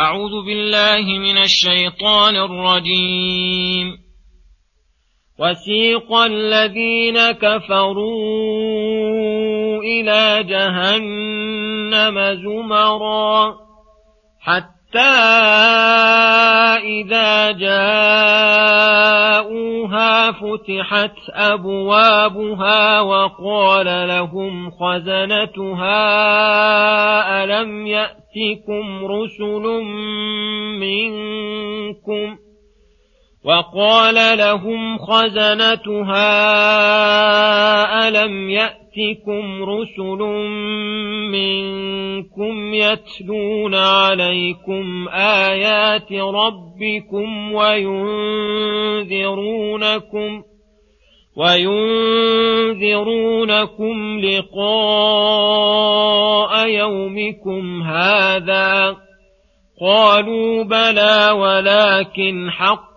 أعوذ بالله من الشيطان الرجيم. وسيق الذين كفروا إلى جهنم زمرا حتى إذا جاءوها فتحت أبوابها وقال لهم خزنتها ألم يأتكم رسل منكم ۖ؟ وقال لهم خزنتها ألم يأتكم رسل منكم يتلون عليكم آيات ربكم وينذرونكم وينذرونكم لقاء يومكم هذا قالوا بلى ولكن حق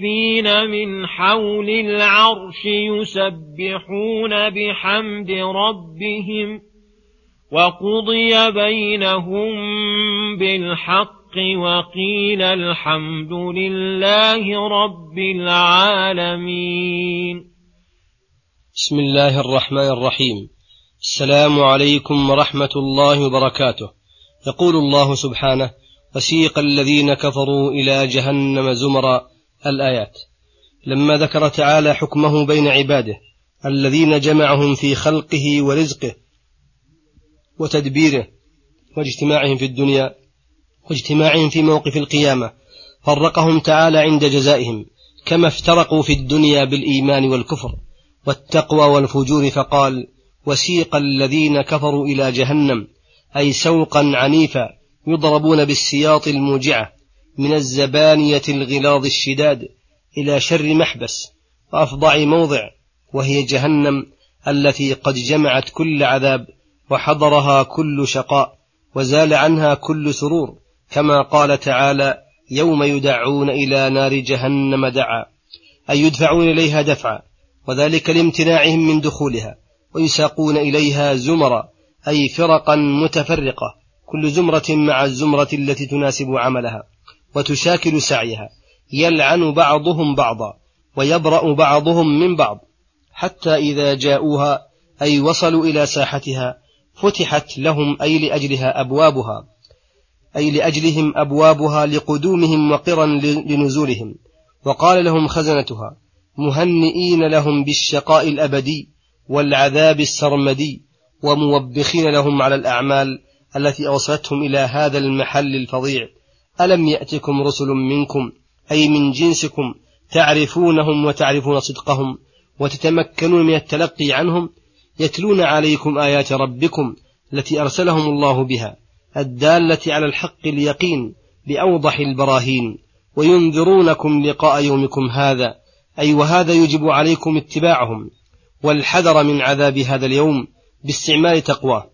حافين من حول العرش يسبحون بحمد ربهم وقضي بينهم بالحق وقيل الحمد لله رب العالمين بسم الله الرحمن الرحيم السلام عليكم ورحمة الله وبركاته يقول الله سبحانه وسيق الذين كفروا إلى جهنم زمرا الآيات. لما ذكر تعالى حكمه بين عباده الذين جمعهم في خلقه ورزقه وتدبيره واجتماعهم في الدنيا واجتماعهم في موقف القيامة فرقهم تعالى عند جزائهم كما افترقوا في الدنيا بالإيمان والكفر والتقوى والفجور فقال وسيق الذين كفروا إلى جهنم أي سوقا عنيفا يضربون بالسياط الموجعة. من الزبانية الغلاظ الشداد إلى شر محبس وأفظع موضع وهي جهنم التي قد جمعت كل عذاب وحضرها كل شقاء وزال عنها كل سرور كما قال تعالى يوم يدعون إلى نار جهنم دعا أي يدفعون إليها دفعا وذلك لامتناعهم من دخولها ويساقون إليها زمرا أي فرقا متفرقة كل زمرة مع الزمرة التي تناسب عملها. وتشاكل سعيها يلعن بعضهم بعضا ويبرأ بعضهم من بعض حتى إذا جاءوها أي وصلوا إلى ساحتها فتحت لهم أي لأجلها أبوابها أي لأجلهم أبوابها لقدومهم وقرا لنزولهم. وقال لهم خزنتها مهنئين لهم بالشقاء الأبدي والعذاب السرمدي وموبخين لهم على الأعمال التي أوصلتهم إلى هذا المحل الفظيع. ألم يأتكم رسل منكم أي من جنسكم تعرفونهم وتعرفون صدقهم وتتمكنون من التلقي عنهم؟ يتلون عليكم آيات ربكم التي أرسلهم الله بها الدالة على الحق اليقين بأوضح البراهين. وينذرونكم لقاء يومكم هذا أي وهذا يجب عليكم اتباعهم. والحذر من عذاب هذا اليوم باستعمال تقواه.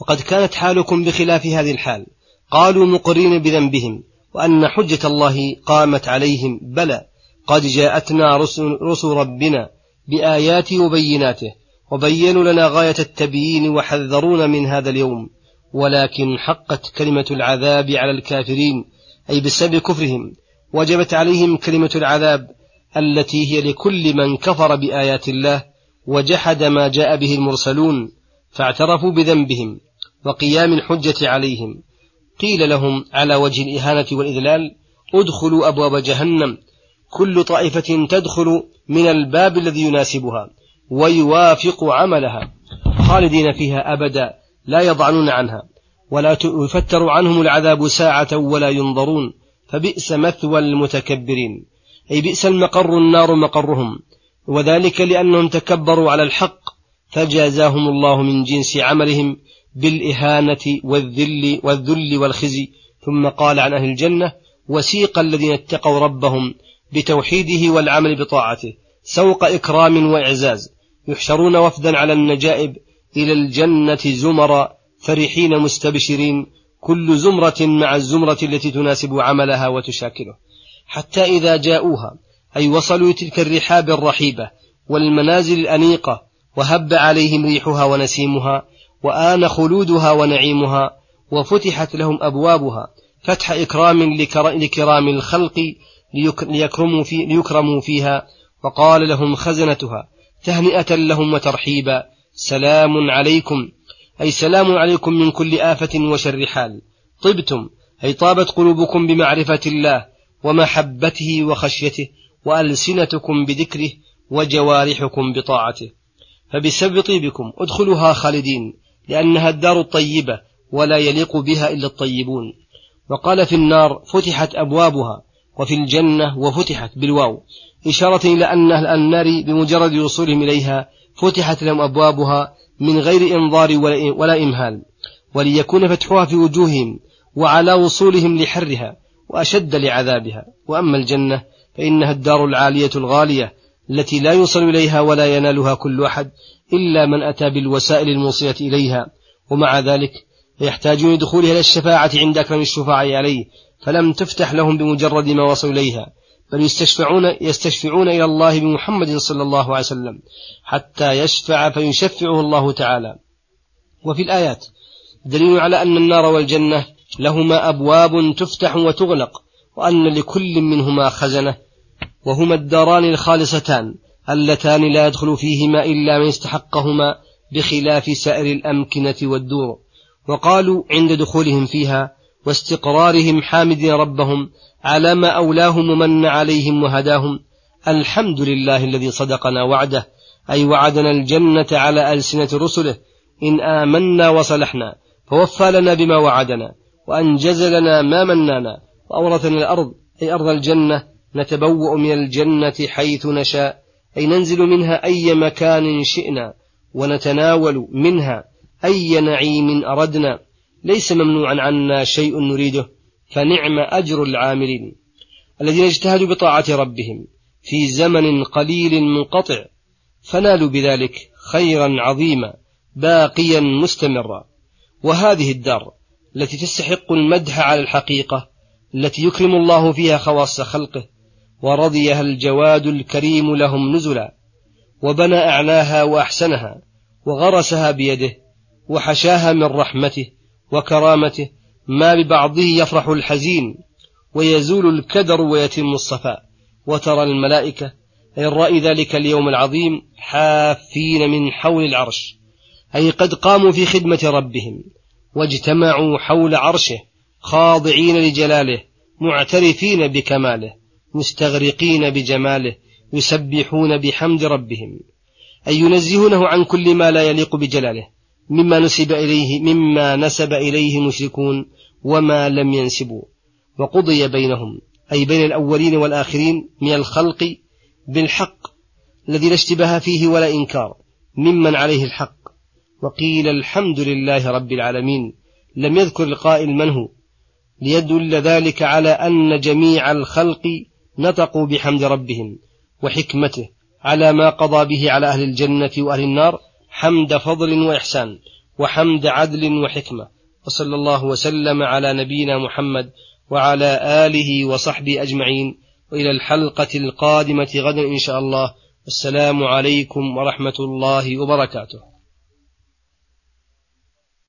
وقد كانت حالكم بخلاف هذه الحال. قالوا مقرين بذنبهم وأن حجة الله قامت عليهم. بلى قد جاءتنا رسل, رسل ربنا بآياته وبيناته وبينوا لنا غاية التبيين وحذرونا من هذا اليوم ولكن حقت كلمة العذاب على الكافرين أي بسبب كفرهم. وجبت عليهم كلمة العذاب التي هي لكل من كفر بآيات الله وجحد ما جاء به المرسلون فاعترفوا بذنبهم وقيام الحجة عليهم. قيل لهم على وجه الإهانة والإذلال ادخلوا أبواب جهنم. كل طائفة تدخل من الباب الذي يناسبها ويوافق عملها. خالدين فيها أبدا لا يضعنون عنها ولا يفتر عنهم العذاب ساعة ولا ينظرون. فبئس مثوى المتكبرين. أي بئس المقر النار مقرهم. وذلك لأنهم تكبروا على الحق فجازاهم الله من جنس عملهم بالإهانة والذل والذل والخزي. ثم قال عن أهل الجنة وسيق الذين اتقوا ربهم بتوحيده والعمل بطاعته. سوق إكرام وإعزاز. يحشرون وفدا على النجائب. إلى الجنة زمرا. فرحين مستبشرين. كل زمرة مع الزمرة التي تناسب عملها وتشاكله. حتى إذا جاءوها أي وصلوا تلك الرحاب الرحيبة والمنازل الأنيقة وهب عليهم ريحها ونسيمها وآن خلودها ونعيمها وفتحت لهم أبوابها فتح إكرام لكرام الخلق ليكرموا, في ليكرموا فيها وقال لهم خزنتها تهنئة لهم وترحيبا سلام عليكم أي سلام عليكم من كل آفة وشر حال. طبتم أي طابت قلوبكم بمعرفة الله ومحبته وخشيته وألسنتكم بذكره وجوارحكم بطاعته. فبسبب طيبكم ادخلوها خالدين لأنها الدار الطيبة ولا يليق بها إلا الطيبون. وقال في النار فتحت أبوابها وفي الجنة وفتحت بالواو إشارة إلى أن أهل النار بمجرد وصولهم إليها فتحت لهم أبوابها من غير إنظار ولا إمهال. وليكون فتحها في وجوههم وعلى وصولهم لحرها وأشد لعذابها. وأما الجنة فإنها الدار العالية الغالية التي لا يوصل إليها ولا ينالها كل أحد إلا من أتى بالوسائل الموصلة إليها. ومع ذلك يحتاجون لدخولها إلى الشفاعة عند أكرم الشفعاء عليه فلم تفتح لهم بمجرد ما وصلوا إليها بل يستشفعون يستشفعون إلى الله بمحمد صلى الله عليه وسلم حتى يشفع فيشفعه الله تعالى. وفي الآيات دليل على أن النار والجنة لهما أبواب تفتح وتغلق وأن لكل منهما خزنة وهما الداران الخالصتان اللتان لا يدخل فيهما إلا من استحقهما بخلاف سائر الأمكنة والدور. وقالوا عند دخولهم فيها واستقرارهم حامدين ربهم على ما أولاهم ومن عليهم وهداهم الحمد لله الذي صدقنا وعده أي وعدنا الجنة على ألسنة رسله إن آمنا وصلحنا فوفى لنا بما وعدنا وأنجز لنا ما منانا وأورثنا الأرض أي أرض الجنة نتبوأ من الجنة حيث نشاء أي ننزل منها أي مكان شئنا ونتناول منها أي نعيم أردنا. ليس ممنوعا عنا شيء نريده فنعم أجر العاملين. الذين اجتهدوا بطاعة ربهم في زمن قليل منقطع فنالوا بذلك خيرا عظيما باقيا مستمرا. وهذه الدار التي تستحق المدح على الحقيقة التي يكرم الله فيها خواص خلقه ورضيها الجواد الكريم لهم نزلا وبنى أعلاها وأحسنها وغرسها بيده وحشاها من رحمته وكرامته ما ببعضه يفرح الحزين ويزول الكدر ويتم الصفاء وترى الملائكة أي الرأي ذلك اليوم العظيم حافين من حول العرش أي قد قاموا في خدمة ربهم واجتمعوا حول عرشه خاضعين لجلاله معترفين بكماله. مستغرقين بجماله يسبحون بحمد ربهم أي ينزهونه عن كل ما لا يليق بجلاله مما نسب إليه مما نسب إليه المشركون وما لم ينسبوا. وقضي بينهم أي بين الأولين والآخرين من الخلق بالحق الذي لا اشتباه فيه ولا إنكار ممن عليه الحق. وقيل الحمد لله رب العالمين لم يذكر القائل من هو ليدل ذلك على أن جميع الخلق نطقوا بحمد ربهم وحكمته على ما قضى به على أهل الجنة وأهل النار حمد فضل وإحسان وحمد عدل وحكمة. وصلى الله وسلم على نبينا محمد وعلى آله وصحبه أجمعين. وإلى الحلقة القادمة غدا إن شاء الله. السلام عليكم ورحمة الله وبركاته.